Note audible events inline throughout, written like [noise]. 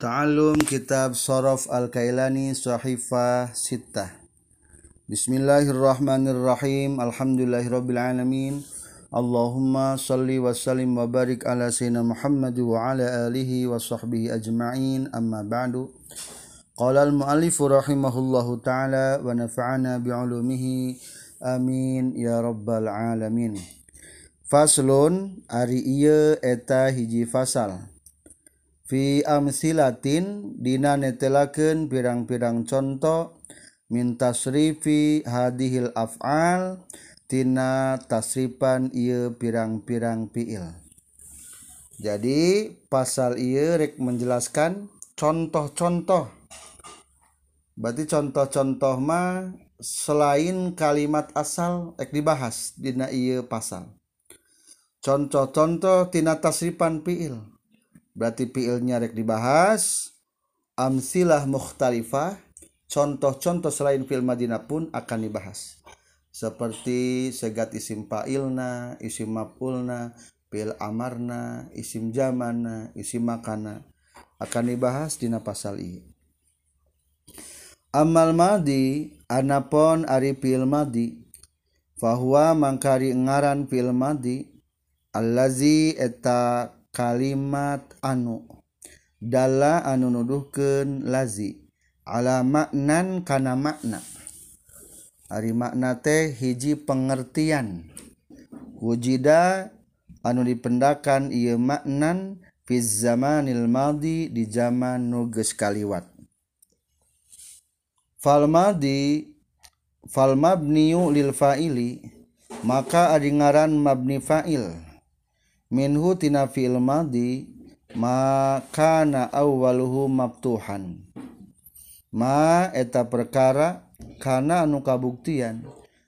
تعلم كتاب صرف الكيلاني صحيفة ستة بسم الله الرحمن الرحيم الحمد لله رب العالمين اللهم صل وسلم وبارك على سيدنا محمد وعلى آله وصحبه أجمعين أما بعد قال المؤلف رحمه الله تعالى ونفعنا بعلومه آمين يا رب العالمين فصل أري إيه إتا هجي فصل فصل amsilatin Dina netelaken pirang-pirang contoh mintasrifi hadihil afaltina tasripan ia pirang-pirang piil jadi pasal Irek menjelaskan contoh-contoh. Berarti contoh-contoh mah selain kalimat asal ek dibahas Dina pasal. Contoh-contoh tina tasripan piil berarti fiilnya rek dibahas. Amsilah mukhtalifah contoh-contoh selain fiil madinah pun akan dibahas. Seperti segat isim fa'ilna isim maf'ulna fiil amarna isim jamana isim makana. Akan dibahas dina pasal ini. Amal madi anapon ari fiil madi fahuwa mangkari ngaran fiil madi allazi eta kalimat anu. Dala anu nuduhkeun lazi. Ala maknan kana makna. Ari makna teh hiji pengertian. Wujida anu dipendakan ieu maknan fi zamanil madi di zaman nuges kaliwat. Fal madi fal mabniu lil fa'ili maka ari ngaran mabni fa'il. minhu tina fi'il madi ma kana awwaluhu maftuhan ma eta perkara kana anu kabuktian.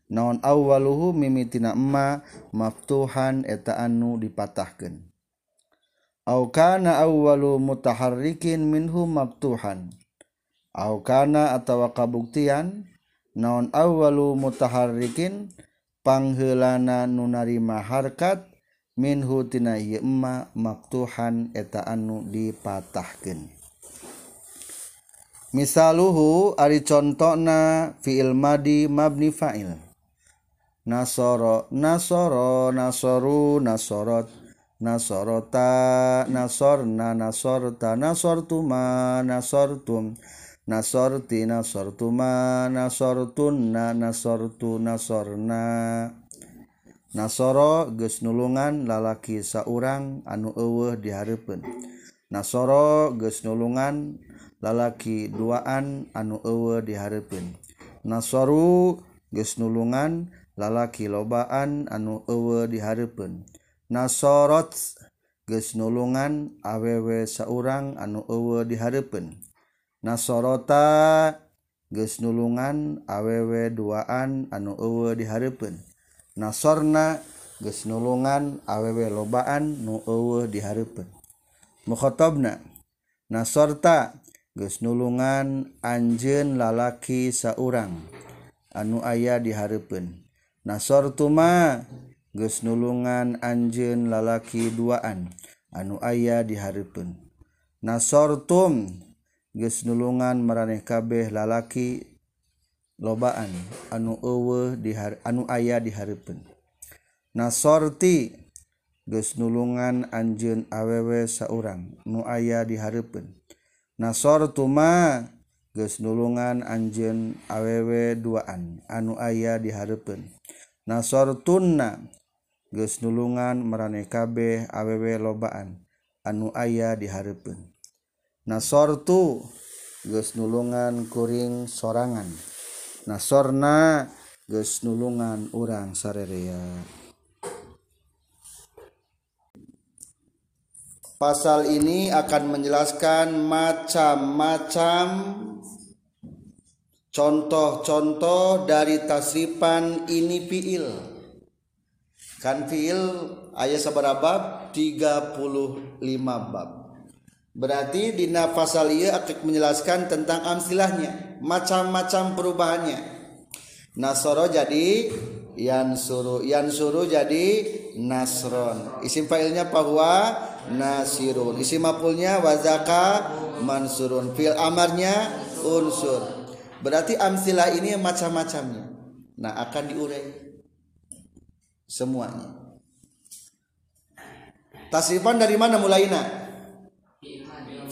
Naon awwaluhu mimitina emma maftuhan eta anu dipatahkeun. Au kana awwalu mutaharrikin minhu maftuhan au kana atawa kabuktian naon awwalu mutaharrikin pangheulana nu narima harkat minhutina yma maktuhan eta anu dipatahkan misaluhu ari contohna fiil madi mabni fa'il. Nasoro nasoro nasoru nasorot nasorota nasorna nasorta nasortuma nasortum nasorti nasortuma nasortunna nasortu nasorna Nasoro geus nulungan lalaki saurang anu eueuh dihareupeun. Nasoro geus nulungan lalaki duaan anu eueuh dihareupeun. Nasoru geus nulungan lalaki lobaan anu eueuh dihareupeun. Nasorot geus nulungan awewe saurang anu eueuh dihareupeun. Nasorota geus nulungan awewe duaan anu eueuh dihareupeun. nasorna gesnulungan awewe lobaan nu dihareupeun. Mukhotobna nasorta gesnulungan anjeun lalaki saurang anu aya dihareupeun. Nasortuma gesnulungan anjeun lalaki duaan anu aya dihareupeun. Nasortum gesnulungan maraneh kabeh lalaki lobaan anu ewe anu ayah diharipun nasorti geus nulungan anjeun awewe saurang nu aya diharipun nasortuma geus nulungan anjeun awewe duaan anu aya diharipun nasortunna geus nulungan marane kabeh awewe lobaan anu aya diharipun nasortu geus nulungan kuring sorangan. Nasorna geus nulungan urang sarerea Pasal ini akan menjelaskan macam-macam contoh-contoh dari tasripan ini fiil. Kan fiil ayat sabaraha bab? 35 bab. Berarti di pasal ia akan menjelaskan tentang amsilahnya macam-macam perubahannya. Nasoro jadi yang suruh jadi nasron. Isim failnya bahwa nasirun. Isi mapulnya wazaka mansurun. Fil amarnya unsur. Berarti amsilah ini macam-macamnya. Nah akan diurai semuanya. Tasrifan dari mana mulainya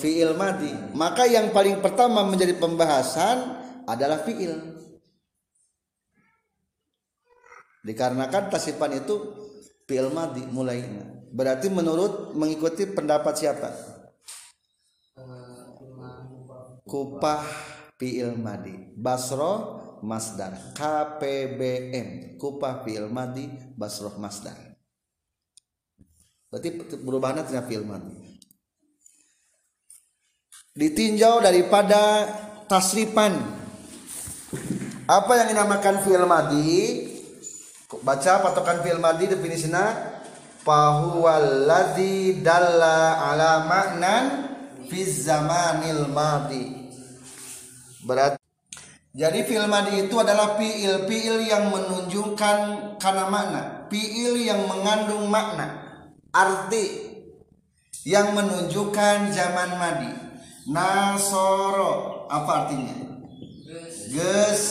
fiil madi. Maka yang paling pertama menjadi pembahasan adalah fiil. Dikarenakan tasrifan itu fiil madi mulainya. Berarti menurut mengikuti pendapat siapa? Kupah fiil madi. Basro masdar. KPBM kupah fiil madi basroh masdar. Berarti perubahannya tidak fiil madi ditinjau daripada tasripan. Apa yang dinamakan fiil madi baca patokan fiil madi definisinya? Fahuwallazi dalla ala maknan fi zamanil madi berarti jadi fi'il madi itu adalah fi'il fi'il yang menunjukkan karena makna. Fi'il yang mengandung makna. Arti yang menunjukkan zaman madi nasoro. Apa artinya? Ges.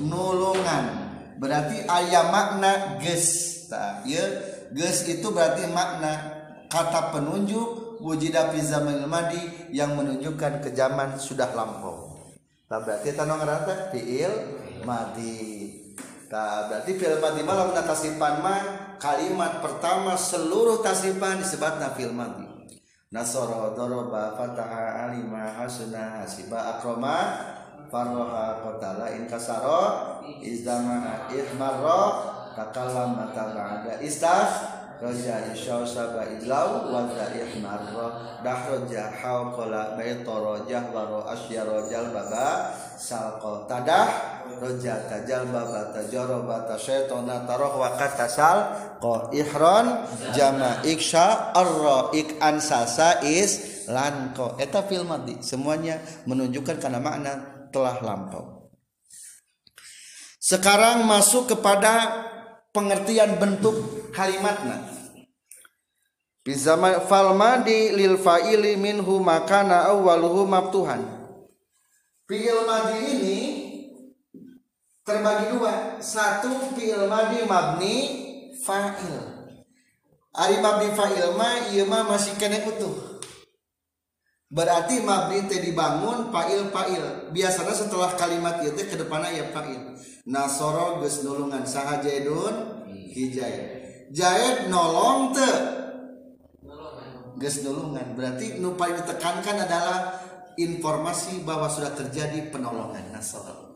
Nulungan. Berarti ayam makna ges. Tak ya. Ges itu berarti makna kata penunjuk wujida fi zamanil madi yang menunjukkan ke zaman sudah lampau. Tak berarti tanong rata fiil madi. Tak berarti fiil madi malah guna tasipan ma kalimat pertama seluruh tasipan disebut fiil madi. Nasoro doroba fataha alima hasuna hasiba akroma faroha kotala inkasaro izdama ihmarro takalam mata ba'da istaf raja isyaw saba idlaw wa zaih marra dahroja hawqala baytoro jahwaro asyaro jalbaba salqo tadah roja tajal baba tajoro bata syaitona taroh wa katasal ko ihron jama iksha arro ik ansasa is lanko eta film semuanya menunjukkan karena makna telah lampau. Sekarang masuk kepada pengertian bentuk kalimatna di zaman fal madi lil fa'ili minhu makana awwaluhu maftuhan fi'il madi ini terbagi dua. Satu fi'il madi mabni fa'il. Ari mabni fa'il ma ieu mah masih kena utuh. Berarti mabni teh dibangun fa'il fa'il biasanya setelah kalimat itu ke depannya ya fa'il. Nasoro geus nulungan. Saha jaidun? Hijayat jahit nolong te geus nulungan. Berarti nu paling ditekankan adalah informasi bahwa sudah terjadi penolongan nasoro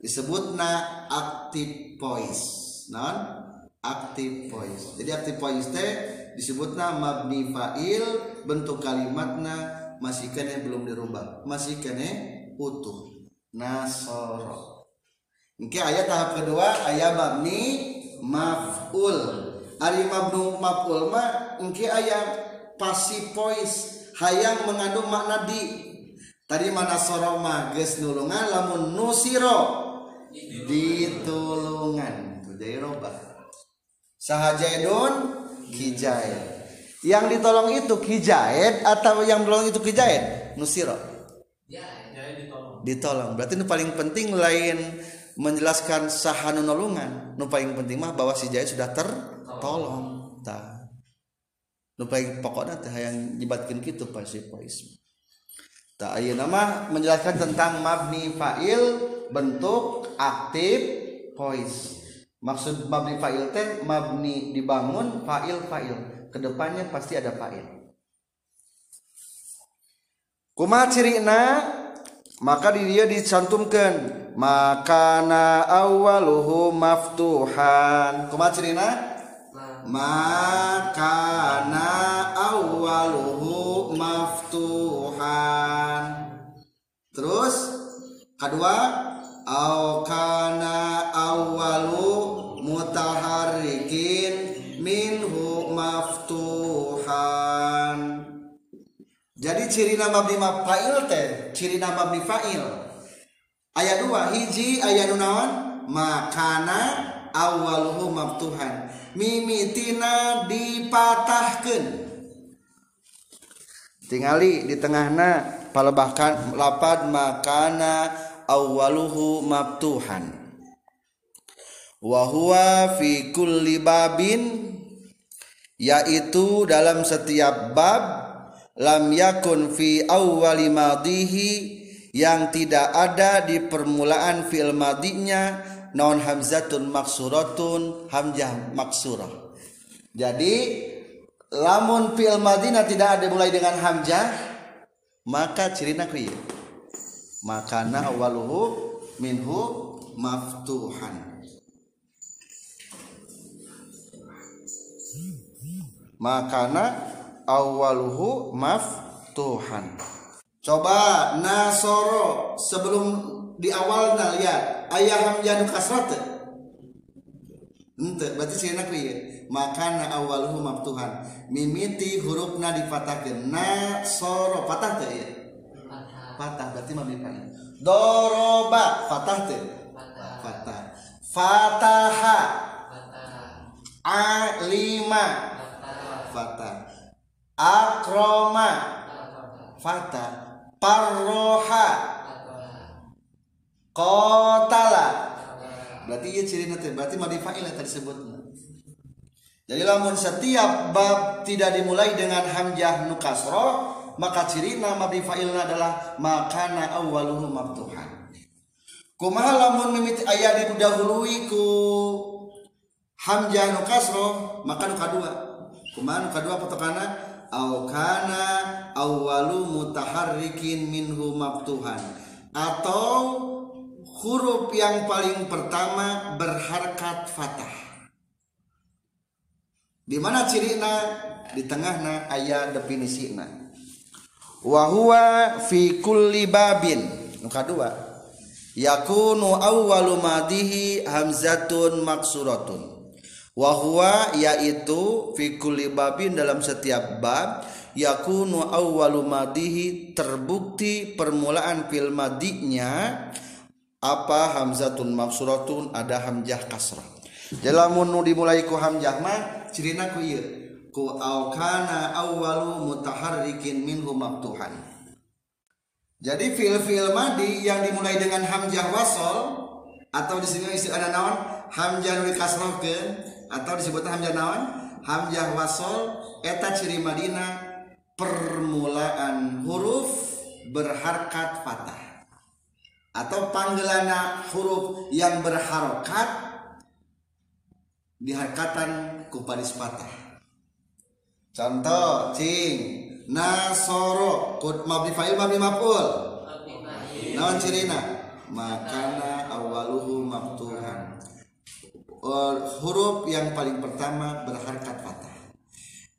disebut na active voice non? Active voice. Jadi active voice teh disebutna mabni fa'il bentuk kalimatna masih kene belum dirubah masih kene utuh. Nasoro. Oke ayat tahap kedua ayat mabni maf'ul. Ari mabnu maf'ul ma engke ayat pasif voice hayang mengandung makna di. Tadi mana soroma geus nulungan lamun nusiro ditulungan. Itu jadi robah. Sahajaidun kijaid. Yang ditolong itu kijaid atau yang ditolong itu kijaid? Nusiro. Ditolong. Berarti itu paling penting lain menjelaskan sahanu nolongan nu paling penting mah bahwa si Jaya sudah tertolong ta nu paling pokoknya teh yang nyebatkeun kitu pasifoisme ta ayeuna nama menjelaskan tentang mabni fa'il bentuk aktif voice maksud mabni fa'il teh mabni dibangun fa'il fa'il. Ke depannya pasti ada fa'il. Kumaha cirina? Maka di dia dicantumkan makana awaluhu maftuhan. Kumaha cirina? Makana awaluhu maftuhan. Terus kedua aukana awalu mutaharikin minhu maftuhan. Jadi ciri nama bima fa'il teh ciri nama bima fa'il. Ayat 2 hiji ayat nunawan makana awaluhu maftuhan. Mimitina dipatahkan tingali di tengahna palebahkan lapad makana awwaluhu mabtuhan. Wa huwa fi kulli babin yaitu dalam setiap bab lam yakun fi awwali madihi yang tidak ada di permulaan fil madinya non hamzatun maksuratun hamzah maksurah. Jadi lamun fil madinah tidak ada mulai dengan hamzah maka cirina kuya makana awaluhu minhu maftuhan. Makana awaluhu maftuhan. Coba nasoro sebelum di awalnya lihat ayah hamzah kasrat. Ente berarti sirina kuya makana awaluhu maftuhan. Mimiti hurufna dipatahkeun nasoro patah teh ya patah berarti mabni fa'il doroba patah teh patah fataha. Alima. Fatah. Akroma. Fatah. Parroha. Kotala. Berarti iya ciri nanti berarti madi fa'il yang tadi sebut. Jadi lamun setiap bab tidak dimulai dengan hamzah nukasro maka ciri nama madi fa'ilna adalah makana awwaluhu maftuhan. Kumaha lamun mimiti ayat didahului ku hamzah nukasro maka nuka dua kumaha nuka dua potokana au kana awwalu mutaharrikin minhu maftuhan. Atau huruf yang paling pertama berharkat fathah di mana cirina di tengahna ayat definisina wa huwa fi kulli babin. Nu kadua yakunu awwalu madihi hamzatun maksuratun. Wa huwa yaitu fi kulli babin dalam setiap bab yakunu awwalu madihi terbukti permulaan fil madinya apa hamzatun maksuratun ada hamzah kasrah. Jalamun nu dimulai ku hamzah mah cirina ku ieu ku au kana awwalu mutaharrikin minhu maftuhan. Jadi fil-fil madi yang dimulai dengan hamzah wasol atau disebut istilah naon? Hamzah nu atau disebut hamzah naon? Hamzah wasol eta ciri madina permulaan huruf berharkat fathah atau panggilan huruf yang berharokat diharkatan ku paris patah contoh cing nasoro. Kut mabni fa'il mabni maf'ul. Naon cirina? Makana awaluhu maftuhan. Huruf yang paling pertama berharkat patah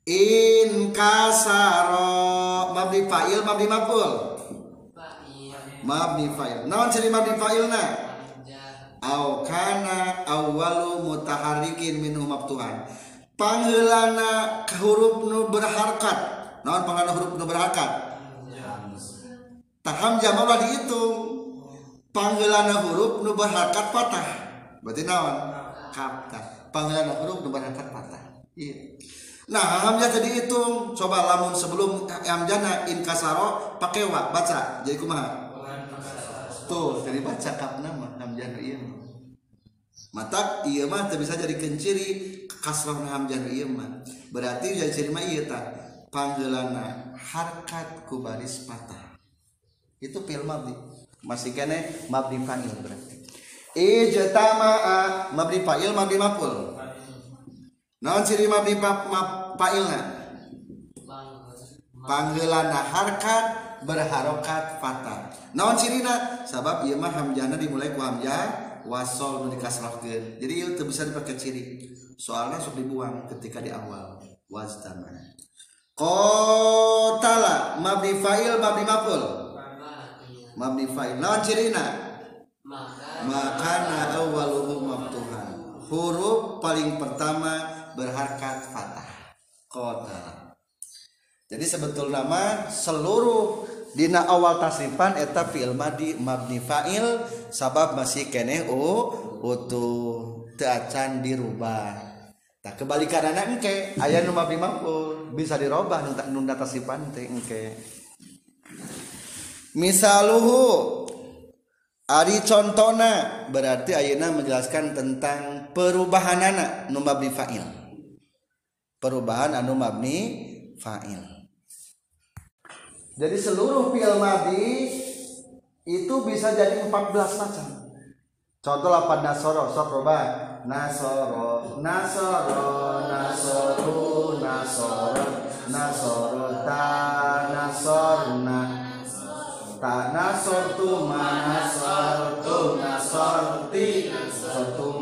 in kasaro. Mabni fa'il mabni maf'ul. Mabni fa'il. Naon ciri mabni fa'ilna? Au kana awwalu mutaharrikin minhu maftuhan panggeulana huruf nu berharkat. Naon panggeulana huruf nu berharkat? Taham jamaah dihitung. Panggeulana huruf nu berharkat patah. Berarti naon? Kapta panggeulana huruf nu berharkat patah. Iya. Nah, hamzah tadi hitung. Coba lamun sebelum hamzahna in kasaro pakai wa baca. Jadi kumaha? Tuh, dari baca kap nama hamzah ieu. Mata ieu mah bisa jadi kenciri kasrah hamzah ieu mah. Berarti jadi ciri mah ieu tah panggeulana harkat ku baris patah. Itu fil mabni. Masih kene mabni fa'il berarti. Ijtama'a mabni fa'il mabni maf'ul. Naon ciri mabni fa'ilna? Panggeulana harkat berharokat fathah. Naon cirina? Sabab ieu mah hamzahna dimulai ku hamzah wasol nu dikasrahkeun. Jadi ieu teu bisa dipakai ciri. Soalnya sok dibuang ketika di awal. Waztama. Qatala mabni fa'il mabni maf'ul. Mabni fa'il. Naon cirina? Makana awwaluhu maftuhan. Huruf paling pertama berharkat fathah kota jadi sebetul nama seluruh Dina awal tasrifan eta fi'il madi mabni fa'il sabab masih keneh u utuh teu acan dirubah. Tak kebalikan anak engke aya nu mabni maf'ul bisa dirubah nu nu tasrifan teh engke. Misaluhu Ari contona berarti ayeuna menjelaskan tentang perubahan anak numabni fa'il. Perubahan anu mabni fa'il. Jadi seluruh fi'il madi itu bisa jadi 14 macam. Contoh lapan nasoro, sok coba. Nasoro, nasoro, nasoru, nasoro, nasoro, ta, nasorna, tak nasor mana sortu nasorti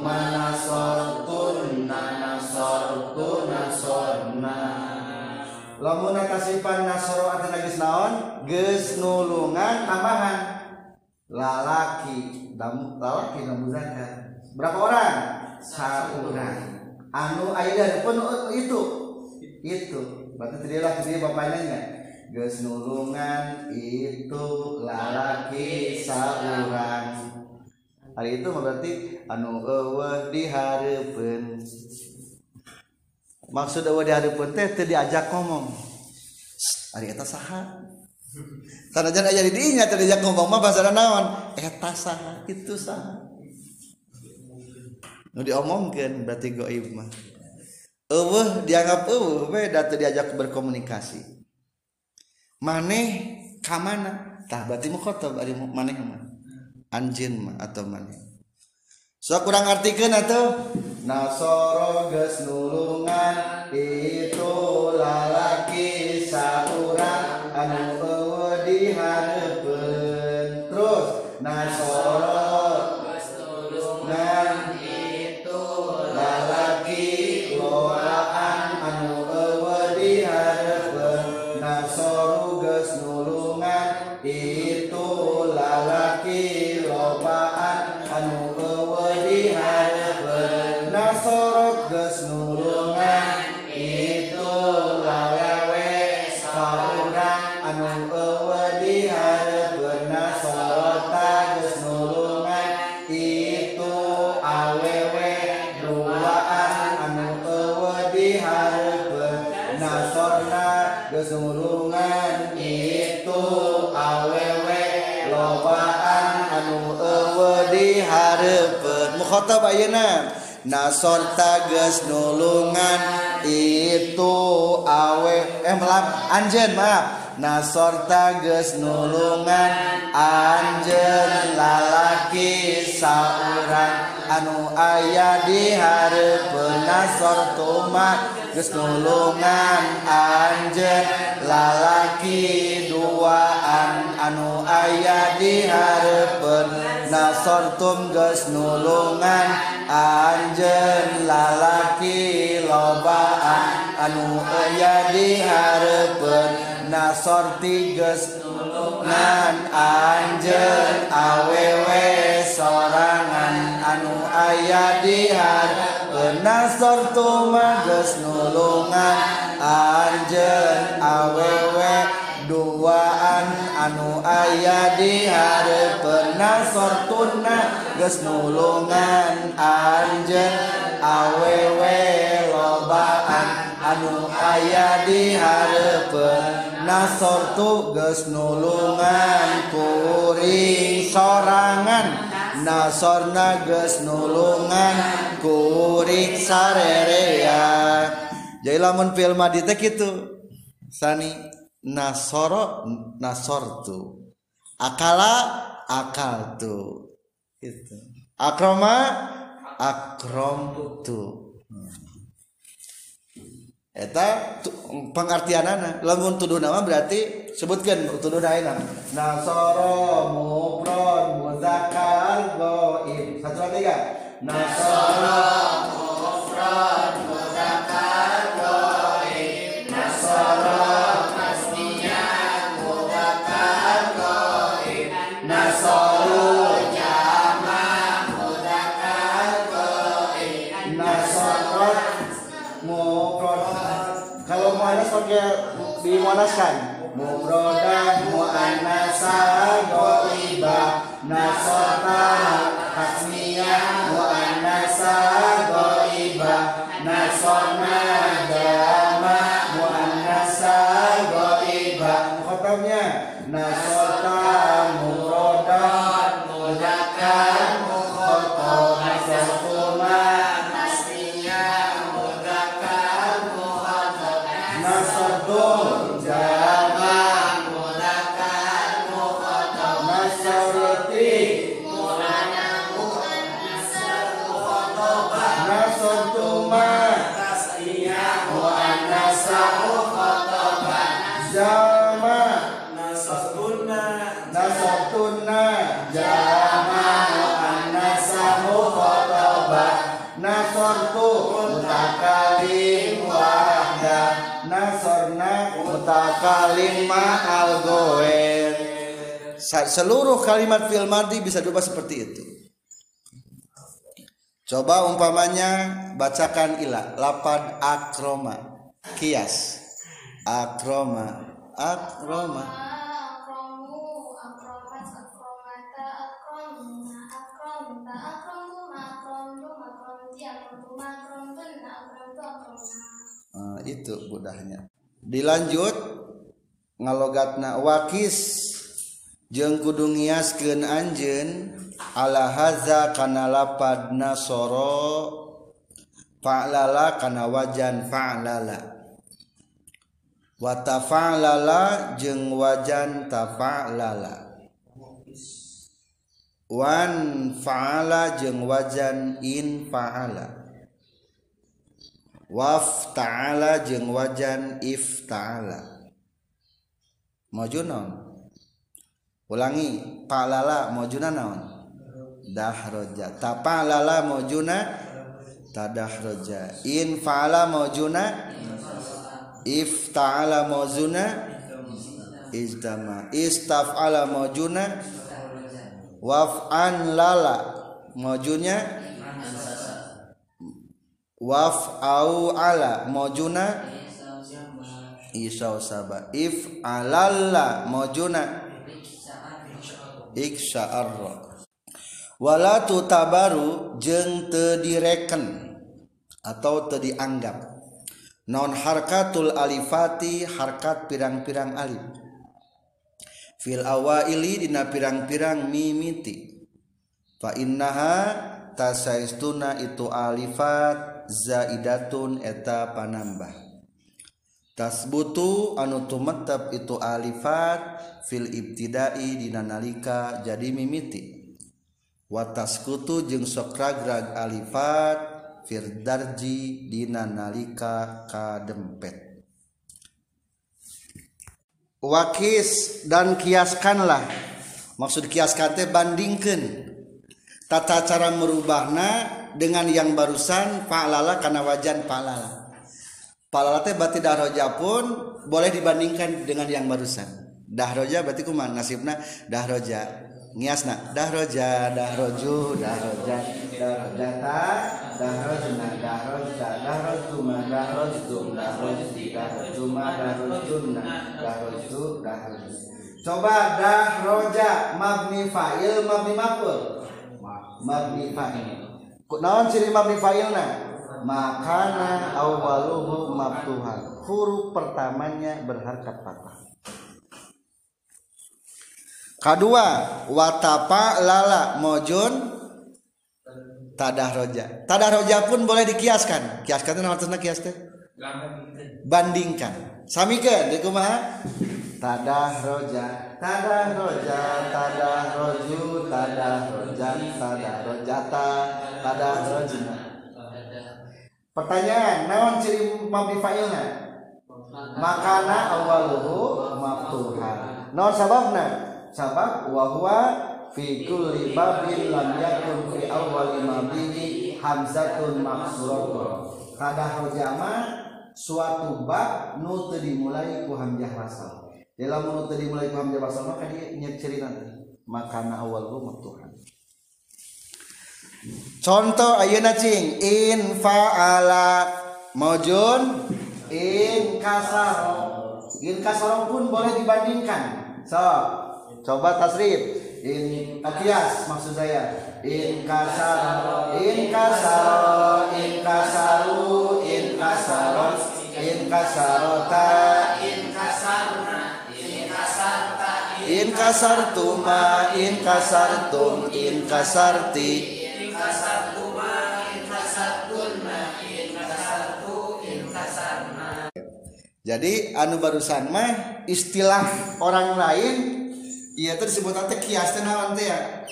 mana lamun kasipan nasoro atau nagis naon geus nulungan tambahan. Lalaki damu lalaki damu berapa orang? Saurang anu aya pun itu? Itu. Berarti tadilah tadi bapaknya geus nulungan itu lalaki saurang hari itu berarti anu eueuh dihareupeun maksud awal di teh teu diajak ngomong. Hari eta saha? Tanajan aya di dinya teu diajak ngomong mah bahasa naon eta saha? Itu saha? Nu diomongkeun berarti gaib mah. Eueuh dianggap eueuh we da teu diajak berkomunikasi. Maneh ka mana? Tah berarti mukhatab ari maneh mah anjeun mah atau maneh? So kurang artikeun atau? Nasoro geus nulungan itu lalaki saurang anu eueuh dihareupeun terus. Nasoro Kota Bayenan Nasor tages nulungan itu awe eh melam anjen maaf. Nasor tages nulungan anjen lalaki sauran anu ayah di hareupeun nasor tumat kesnulungan Anjr lalaki duaan anu ayah diharpen nasortum gesnulungan Anjr lalaki lobaan anu ayah diharpen tiges nulungan Anjr awewe sorangan anu ayah diharpen penasor tumages nulungan anjen awewe duaan anu aya di hari penasor tuna ges nulungan anjen awewe lobaan anu aya di hari penasor tugas nulungan kuring sorangan. Nasor nages nulungan kuring sarerea. Jadi lamun film di teh gitu sani nasoro nasor tu akala akal tu gitu. Akroma akrom tu hmm. Eta pengertianana lamun tuduh nama berarti sebutkan tuduh nama nasoro mufrad muzakkar ghaib satu lagi tiga. Nasoro mufrad muzakkar ghaib nasoro dimuannaskan mufradah muannasa ghaiba nasata tasniyah muannasa ghaiba nasarna mutakalim ma'al goer seluruh kalimat fil madhi bisa diubah seperti itu. Coba umpamanya bacakan ilah lapad akroma. Kias. Akroma. Akroma. Nah, itu budahnya dilanjut ngalogatna wakis. Jeng kudu ngiaskeun anjeun ala hadza kana lapad nasoro fa'lala kana wajan fa'lala. Wa tafa'lala jeung wajan tafa'lala. Wan fa'ala jeung wajan in fa'ala. Waf ta'ala jeung wajan if ta'ala. Majunon ulangi palala mojuna naon? Dahroja. Tapalala mojuna tadahroja in fa'ala mojuna if ta'ala mojuna izdama istaf'ala mojuna waf'an lala mojunya waf au ala mojuna? Isau saba. If alalla mojuna? Iksya'arra wala tutabaru jeung teu direken atau teu dianggap non harkatul alifati harkat pirang-pirang alif. Fil awaili dina pirang-pirang mimiti. Fa innaha tasaistuna itu alifat zaidatun eta panambah. Tasbutu anu tumetep itu alifat fil ibtidai dina nalika jadi mimiti. Wataskutu jeung sok ragrag alifat firdarji dina nalika kadempet wakis dan kiaskanlah. Maksud kiaskan teh bandingkeun. Tata cara merubahna dengan yang barusan fa'lala karena wajan fa'lala fa'lala teh berarti dahroja pun boleh dibandingkan dengan yang barusan. Dahroja berarti kuman nasibna dahroja ngiasna dahroja dahroju dahroja dahrojata dahrojna dahrojta dahrojtuma dahrojtum dahrojti dahrojtuma dahrojtunna dahrojtu dahrojtu coba dahroja mabni fa'il mabni maf'ul? Mabni fa'il naon ciri mabni fa'ilna makana awaluhu maftuhan huruf pertamanya berharkat fathah kedua watapa lala mojun tadah roja tadah roja pun boleh dikiaskan. Kiaskan itu nama kias teh? Bandingkan. Sami ke kumaha tadah roja tadah roja tadah roju tadah rojan tadah rojata tadah rojna pertanyaan naon ciri mabni fa'ilna? Makana awaluhu maftuhan naon sababna? Sabab wa huwa fi kulli babin lam yakun fi awwali mabini hamzatun maksuratun tadah rojama suatu bab nu dimulai ku hamzah wasal dalam nu teu dimulai ku hamzah wasal maka dia nya ciri nanti makana awalhu maftuhan contoh ayeuna cing. In fa'ala mojun in kasaro in kasaro pun boleh dibandingkan. So coba tasrif. In akias maksud saya. In kasaro in kasaro in kasaru in kasaro in kasarota in kasartuma in kasartum in kasarti in kasartuma in kasartunna in kasartu in kasarna jadi anu barusan mah istilah orang lain iya itu disebut teh kias teh naon teh ya?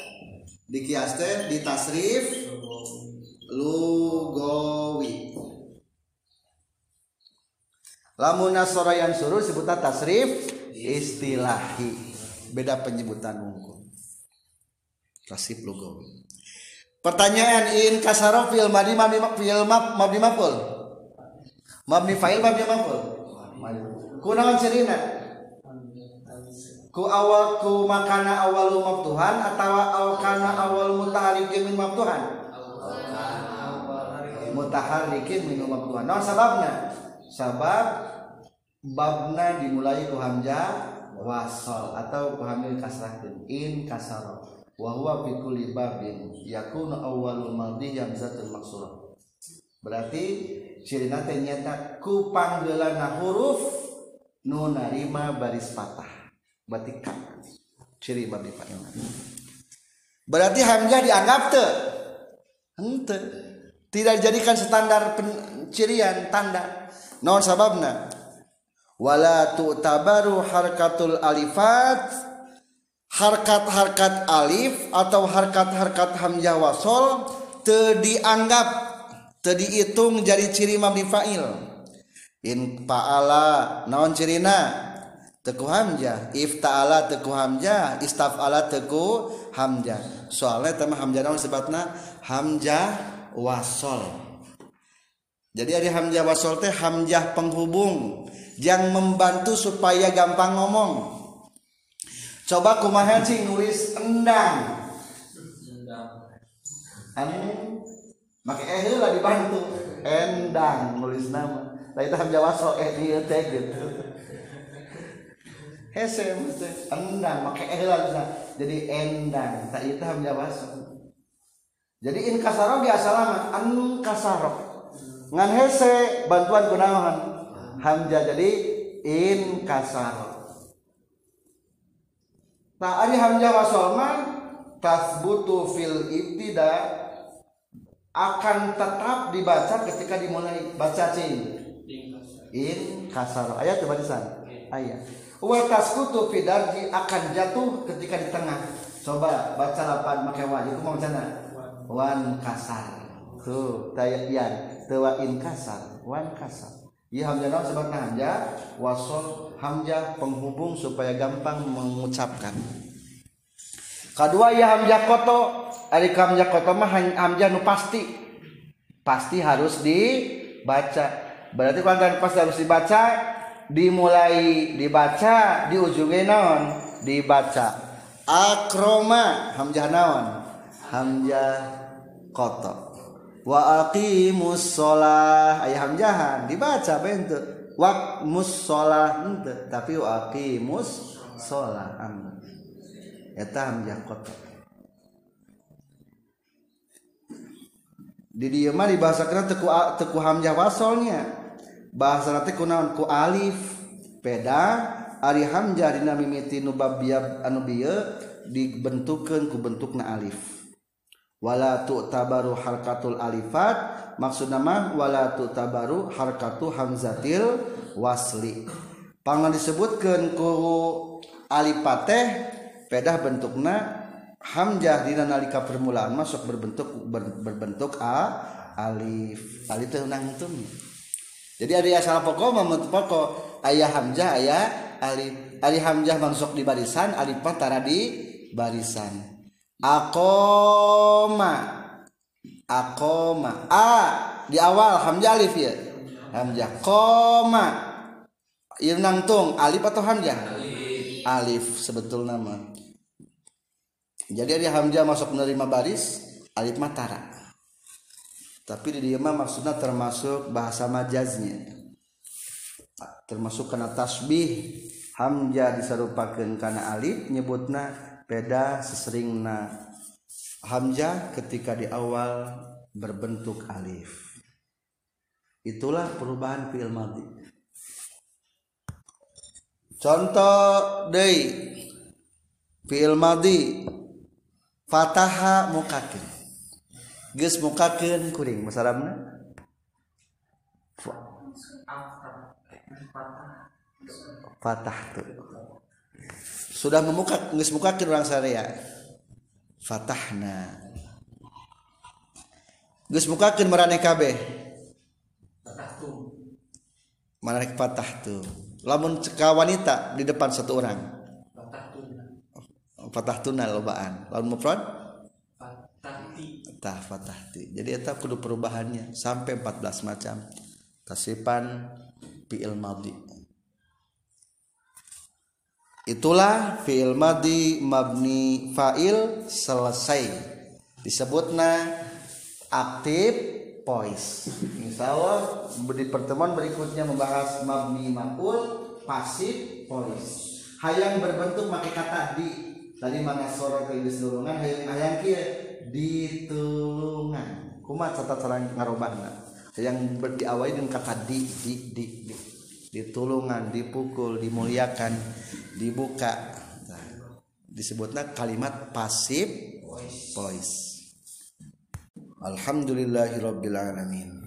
Di kias teh di tasrif lugawi lamun yang suruh disebut tasrif istilahi beda penyebutan wungkul kasih lugawi pertanyaan in kasaro fil madi mabni fil mab mabni maful mabni fa'il mabni maful kunaon cirina ku awal ku makana awal maftuhan atau awal kana awal mutaharrikin min maftuhan mutaharrikin min maftuhan naon sababna sabab babna dimulai ku hamzah wasal atau hamil kasrahkeun in kasaro wa huwa fi kulli babin yakunu awwalul madhi hamzatul maksurah berarti ciri teh nyata ku panggeulana huruf nu narima baris patah. Berarti ka ciri babi fa'il berarti hamzah dianggap teu henteu tidak dijadikan standar pencirian tanda. Naon sababna wala tu'tabaru harkatul alifat harkat-harkat alif atau harkat-harkat hamzah wasol te dianggap te dihitung jadi ciri mabni fa'il. In fa'ala naon cirina? Teku hamzah. If ta'ala teku hamzah. Istaf'ala teku hamzah. Soalnya tema hamzah naon sebabna hamzah wasol jadi ada hamzah wasol teh hamzah penghubung yang membantu supaya gampang ngomong. Coba kumaha cing nulis endang? Anu make eh lah dibantu. Endang nulis nama. Lah itu hamzah wasol eh dia teh gitu. [laughs] Hese mesti endang make eh lah jadi endang tak itu hamzah wasol jadi in kasaro biasa lama an kasaro ngan hese bantuan kunaon hamzah jadi in kasaro Nah, ari hamzah wasol man tasbutu fil ibtida akan tetap dibaca ketika dimulai. Baca cing. In kasar. Ayat coba di sana ayat wa tasbutu fi darji akan jatuh ketika di tengah. Coba baca lapan pakai wajib mau sana wan kasar tuh tayan tewa in kasar wan kasar. Iya hamzah sebab hamzah wasol hamzah penghubung supaya gampang mengucapkan. Kedua ya hamzah koto. Ari hamzah koto mah hamzah nu pasti. Pasti harus dibaca. Berarti kalau pasti harus dibaca? Dimulai dibaca di ujungnya non dibaca. Akroma hamzah naon? Hamzah koto wa aqimus shalah aya hamjahan dibaca bentut wa musshalah henteu tapi wa waaqimusholah amin eta hamjah kotak di dieu mah di bahasa kena teku teku hamjah wasolnya. Bahasa nanti ku naon ku alif. Peda ari hamjah dina mimiti nu babiab anu bieu dibentukkan ku bentukna alif. Wala tu tabaru harkatul alifat. Maksud nama wala tabaru harkatu hamzatil wasli. Pangan disebutkan ku alipateh pedah bentukna hamzah dina nalika permulaan masuk berbentuk ber, berbentuk a alif. Alif teh nang jadi ada asal pokok membentuk pokok ayah hamzah ayah alif. Alif hamzah masuk di barisan alif tara di barisan akoma akoma a di awal hamzah alif ya? Hamzah. Koma yang nangtung alif atau hamzah? Alif, alif sebetul nama. Jadi ada hamzah masuk menerima baris alif matara. Tapi di dia maksudnya termasuk bahasa majaznya. Termasuk karena tasbih hamzah diserupakan karena alif nyebutna beda seseringna. Hamzah ketika di awal berbentuk alif. Itulah perubahan fi'il madhi. Contoh deui. Fi'il madhi. Fataha mukakin. Geus mukakeun kuring. Masaramna fatah tuh sudah memuka geus mukakeun orang sarea fatahna. Gus mukakeun marane kabeh. Marane fatah tuh lamun ceka wanita di depan satu orang. Fatah tuna lobaan. Lawan mufrad Fatahti. tah fatahti. Jadi eta kudu perubahannya. Sampai 14 macam. Tasipan fi'il madhi itulah fi'il madhi mabni fa'il selesai. Disebutna aktif pois. Insya Allah di pertemuan berikutnya membahas mabni maf'ul pasif pois. Hayang berbentuk pakai kata di. Tadi mana sorot ke tulungan hayang hayang kia ditulungan. Kumaha catat sareng ngarobahna hayang berdiawai dengan kata di di di di ditulungan dipukul dimuliakan dibuka. Nah, disebutnya kalimat pasif voice. Alhamdulillahirabbil alamin